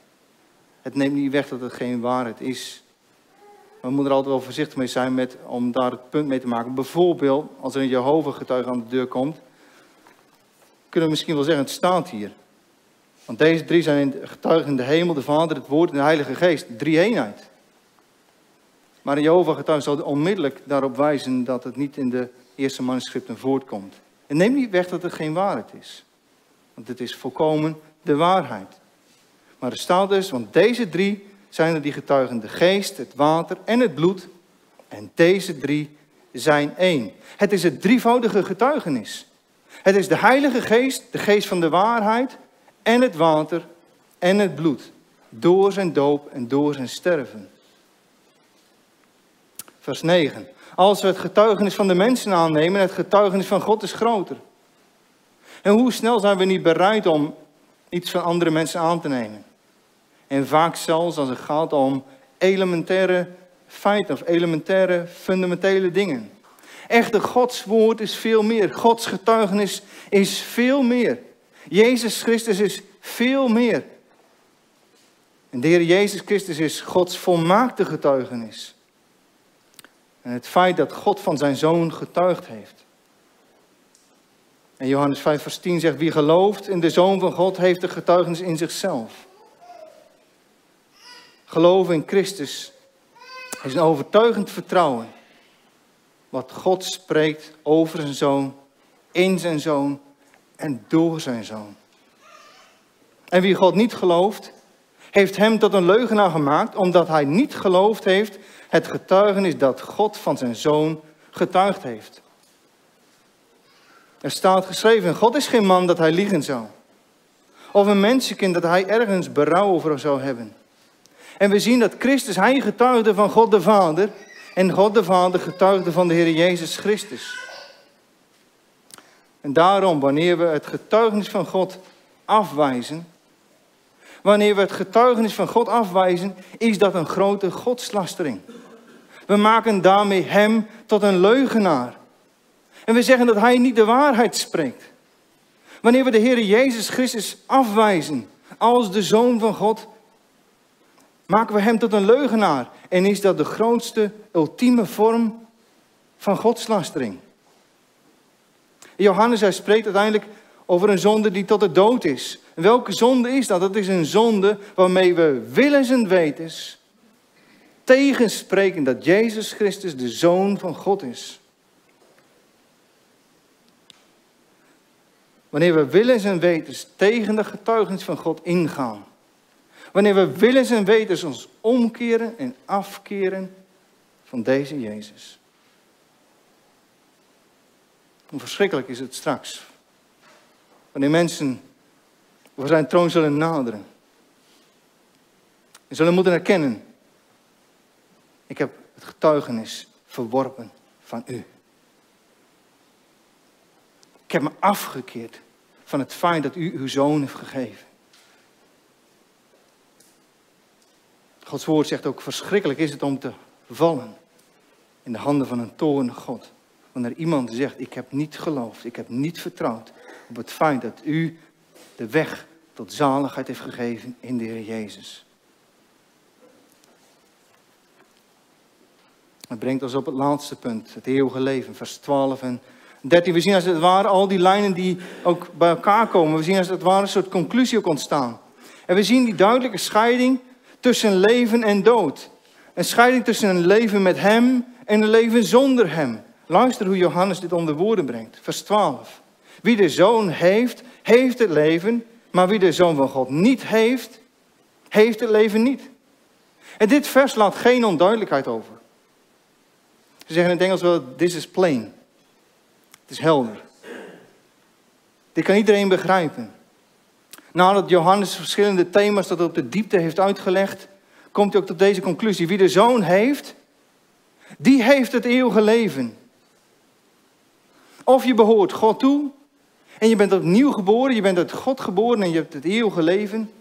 Het neemt niet weg dat het geen waarheid is. We moeten er altijd wel voorzichtig mee zijn met, om daar het punt mee te maken. Bijvoorbeeld, als er een Jehovah-getuige aan de deur komt, kunnen we misschien wel zeggen, het staat hier. Want deze drie zijn getuigen in de hemel, de Vader, het Woord en de Heilige Geest. Drie eenheid. Maar een Jehovah-getuige zal onmiddellijk daarop wijzen dat het niet in de eerste manuscripten voortkomt. En neem niet weg dat het geen waarheid is. Want het is volkomen de waarheid. Maar er staat dus, want deze drie zijn er die getuigen de geest, het water en het bloed. En deze drie zijn één. Het is het drievoudige getuigenis. Het is de Heilige Geest, de geest van de waarheid en het water en het bloed. Door zijn doop en door zijn sterven. Vers 9. Als we het getuigenis van de mensen aannemen, het getuigenis van God is groter. En hoe snel zijn we niet bereid om iets van andere mensen aan te nemen? En vaak zelfs als het gaat om elementaire feiten of elementaire fundamentele dingen. Echter, Gods woord is veel meer. Gods getuigenis is veel meer. Jezus Christus is veel meer. En de Heer Jezus Christus is Gods volmaakte getuigenis. En het feit dat God van zijn zoon getuigd heeft. En Johannes 5, vers 10 zegt: Wie gelooft in de zoon van God, heeft de getuigenis in zichzelf. Geloven in Christus is een overtuigend vertrouwen. Wat God spreekt over zijn zoon, in zijn zoon en door zijn zoon. En wie God niet gelooft, heeft hem tot een leugenaar gemaakt, omdat hij niet geloofd heeft het getuigenis dat God van zijn zoon getuigd heeft. Er staat geschreven, God is geen man dat hij liegen zou. Of een mensenkind dat hij ergens berouw over zou hebben. En we zien dat Christus, hij getuigde van God de Vader. En God de Vader getuigde van de Heer Jezus Christus. En daarom, wanneer we het getuigenis van God afwijzen, wanneer we het getuigenis van God afwijzen, is dat een grote godslastering. We maken daarmee Hem tot een leugenaar. En we zeggen dat Hij niet de waarheid spreekt. Wanneer we de Heer Jezus Christus afwijzen als de Zoon van God, maken we Hem tot een leugenaar. En is dat de grootste, ultieme vorm van godslastering. Johannes, hij spreekt uiteindelijk over een zonde die tot de dood is. En welke zonde is dat? Dat is een zonde waarmee we willens en wetens tegenspreken dat Jezus Christus de Zoon van God is. Wanneer we willens en wetens tegen de getuigenis van God ingaan. Wanneer we willens en wetens ons omkeren en afkeren van deze Jezus. Hoe verschrikkelijk is het straks. Wanneer mensen voor zijn troon zullen naderen. En zullen moeten erkennen. Ik heb het getuigenis verworpen van u. Ik heb me afgekeerd van het feit dat u uw zoon heeft gegeven. Gods woord zegt ook, verschrikkelijk is het om te vallen in de handen van een toorn God. Wanneer iemand zegt, ik heb niet geloofd, ik heb niet vertrouwd op het feit dat u de weg tot zaligheid heeft gegeven in de Heer Jezus. Het brengt ons op het laatste punt, het eeuwige leven, vers 12 en 13. We zien als het ware al die lijnen die ook bij elkaar komen. We zien als het ware een soort conclusie ook ontstaan. En we zien die duidelijke scheiding tussen leven en dood. Een scheiding tussen een leven met Hem en een leven zonder Hem. Luister hoe Johannes dit onder woorden brengt. Vers 12. Wie de zoon heeft, heeft het leven. Maar wie de zoon van God niet heeft, heeft het leven niet. En dit vers laat geen onduidelijkheid over. Ze zeggen in het Engels wel, this is plain. Het is helder. Dit kan iedereen begrijpen. Nadat Johannes verschillende thema's dat op de diepte heeft uitgelegd, komt hij ook tot deze conclusie. Wie de zoon heeft, die heeft het eeuwige leven. Of je behoort God toe en je bent opnieuw geboren, je bent uit God geboren en je hebt het eeuwige leven.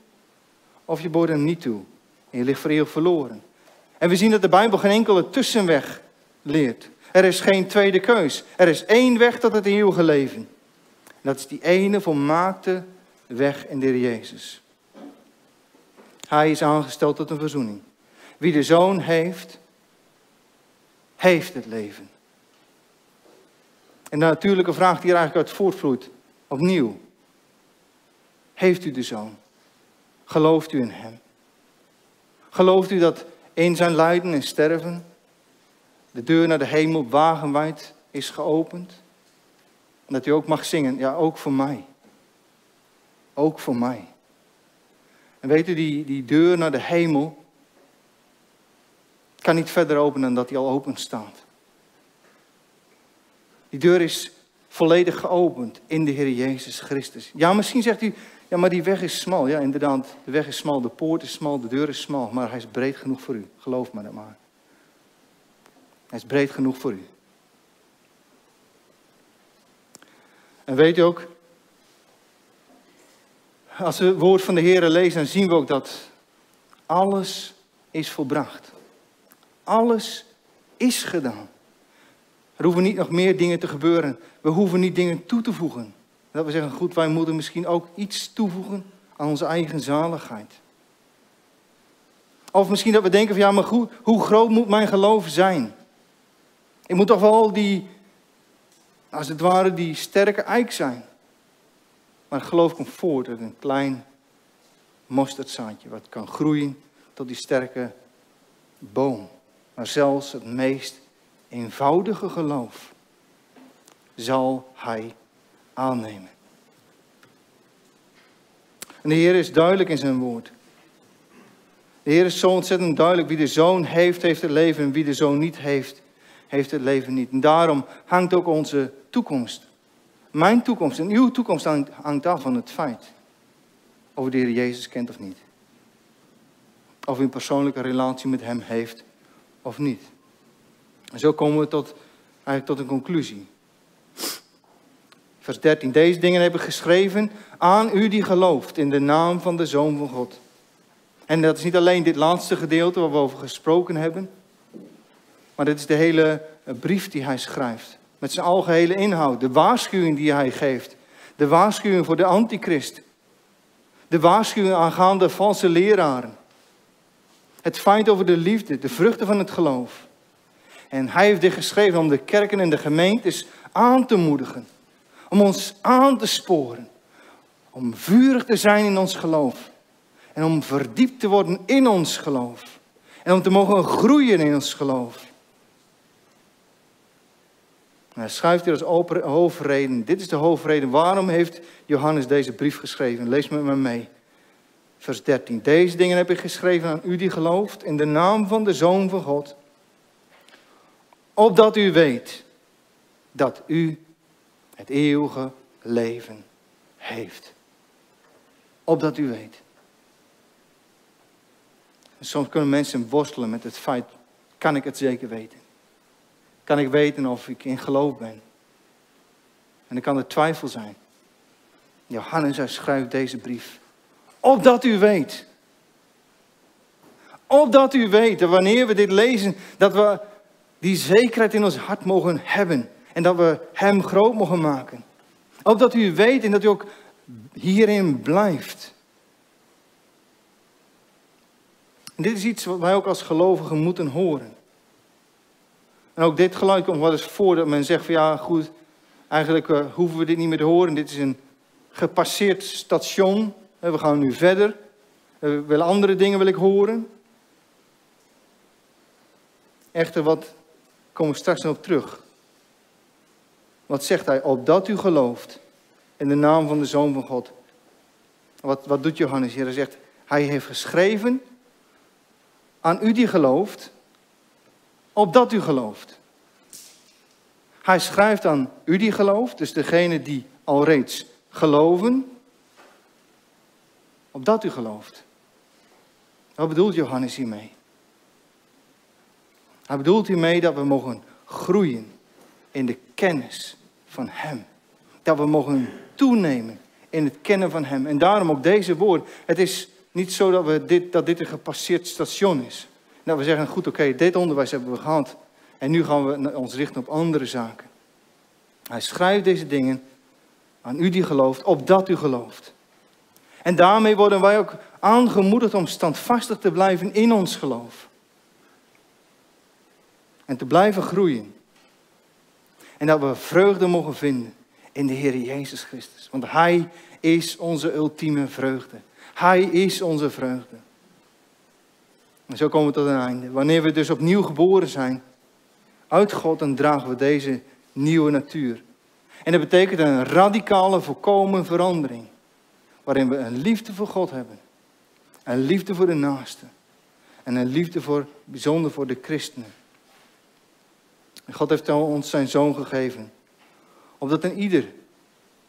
Of je behoort hem niet toe en je ligt voor eeuwig verloren. En we zien dat de Bijbel geen enkele tussenweg leert. Er is geen tweede keus. Er is één weg tot het eeuwige leven. En dat is die ene volmaakte weg in de Heer Jezus. Hij is aangesteld tot een verzoening. Wie de zoon heeft, heeft het leven. En de natuurlijke vraag die er eigenlijk uit voortvloeit, opnieuw. Heeft u de zoon? Gelooft u in hem? Gelooft u dat in zijn lijden en sterven de deur naar de hemel wagenwijd is geopend? En dat u ook mag zingen, ja, ook voor mij. Ook voor mij. En weet u, die, die deur naar de hemel kan niet verder openen dan dat die al open staat. Die deur is volledig geopend in de Heer Jezus Christus. Ja, misschien zegt u, ja, maar die weg is smal. Ja, inderdaad, de weg is smal, de poort is smal, de deur is smal, maar hij is breed genoeg voor u. Geloof me dat maar. Hij is breed genoeg voor u. En weet u ook, als we het woord van de Heer lezen, dan zien we ook dat alles is volbracht. Alles is gedaan. Er hoeven niet nog meer dingen te gebeuren. We hoeven niet dingen toe te voegen. Dat we zeggen, goed, wij moeten misschien ook iets toevoegen aan onze eigen zaligheid. Of misschien dat we denken van ja, maar goed, hoe groot moet mijn geloof zijn? Ik moet toch wel die, als het ware, die sterke eik zijn. Maar geloof komt voort uit een klein mosterdzaadje, wat kan groeien tot die sterke boom. Maar zelfs het meest eenvoudige geloof zal hij aannemen. En de Heer is duidelijk in zijn woord. De Heer is zo ontzettend duidelijk. Wie de zoon heeft, heeft het leven. En wie de zoon niet heeft, heeft het leven niet. En daarom hangt ook onze toekomst. Mijn toekomst en uw toekomst hangt af van het feit. Of u de Heer Jezus kent of niet. Of u een persoonlijke relatie met Hem heeft of niet. En zo komen we tot, eigenlijk tot een conclusie. Vers 13. Deze dingen heb ik geschreven aan u die gelooft in de naam van de Zoon van God. En dat is niet alleen dit laatste gedeelte waar we over gesproken hebben. Maar dit is de hele brief die hij schrijft. Met zijn algehele inhoud. De waarschuwing die hij geeft. De waarschuwing voor de antichrist. De waarschuwing aangaande valse leraren. Het feit over de liefde, de vruchten van het geloof. En hij heeft dit geschreven om de kerken en de gemeentes aan te moedigen. Om ons aan te sporen. Om vurig te zijn in ons geloof. En om verdiept te worden in ons geloof. En om te mogen groeien in ons geloof. hij schrijft hier als hoofdreden. Dit is de hoofdreden. Waarom heeft Johannes deze brief geschreven? Lees met me mee. Vers 13. Deze dingen heb ik geschreven aan u die gelooft in de naam van de Zoon van God. Opdat u weet dat u het eeuwige leven heeft. Opdat u weet. soms kunnen mensen worstelen met het feit, kan ik het zeker weten? Kan ik weten of ik in geloof ben? En dan kan er twijfel zijn. Johannes, schrijft deze brief. Opdat u weet. Opdat u weet wanneer we dit lezen, dat we die zekerheid in ons hart mogen hebben. En dat we Hem groot mogen maken. Opdat u weet en dat u ook hierin blijft. Dit is iets wat wij ook als gelovigen moeten horen. En ook dit geluid komt wel eens voor dat men zegt van ja goed, eigenlijk uh, hoeven we dit niet meer te horen. Dit is een gepasseerd station. We gaan nu verder. We willen andere dingen wil ik horen. Echter, wat komen we straks nog op terug. Wat zegt hij? Opdat u gelooft in de naam van de Zoon van God. Wat, wat doet Johannes hier? Hij zegt, hij heeft geschreven aan u die gelooft, opdat u gelooft. Hij schrijft aan u die gelooft, dus degene die al reeds geloven, opdat u gelooft. Wat bedoelt Johannes hiermee? Hij bedoelt hiermee dat we mogen groeien in de kennis van Hem. Dat we mogen toenemen in het kennen van Hem. En daarom ook deze woord. Het is niet zo dat, we dit, dat dit een gepasseerd station is. Dat we zeggen, goed oké, dit onderwijs hebben we gehad. En nu gaan we ons richten op andere zaken. Hij schrijft deze dingen aan u die gelooft, opdat u gelooft. En daarmee worden wij ook aangemoedigd om standvastig te blijven in ons geloof. En te blijven groeien. En dat we vreugde mogen vinden in de Heer Jezus Christus. Want Hij is onze ultieme vreugde. Hij is onze vreugde. En zo komen we tot een einde. Wanneer we dus opnieuw geboren zijn, uit God, dan dragen we deze nieuwe natuur. En dat betekent een radicale, volkomen verandering. Waarin we een liefde voor God hebben. Een liefde voor de naaste. En een liefde voor, bijzonder voor de christenen. En God heeft ons zijn zoon gegeven. Opdat een ieder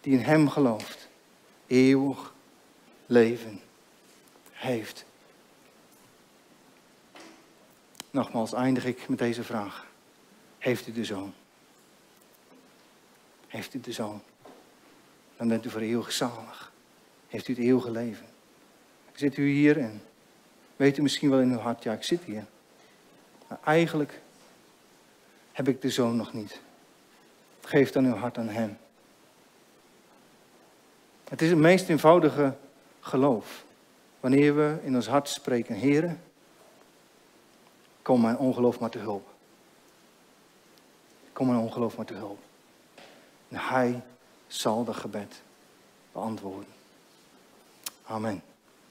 die in hem gelooft, eeuwig leven heeft. Nogmaals eindig ik met deze vraag. Heeft u de zoon? Heeft u de zoon? Dan bent u voor eeuwig zalig. Heeft u het eeuwige leven? Zit u hier en weet u misschien wel in uw hart, ja, ik zit hier. Maar eigenlijk heb ik de zoon nog niet. Geef dan uw hart aan hem. Het is het meest eenvoudige geloof. Wanneer we in ons hart spreken, Heren, kom mijn ongeloof maar te hulp. Kom mijn ongeloof maar te hulp. En hij zal dat gebed beantwoorden. Amen.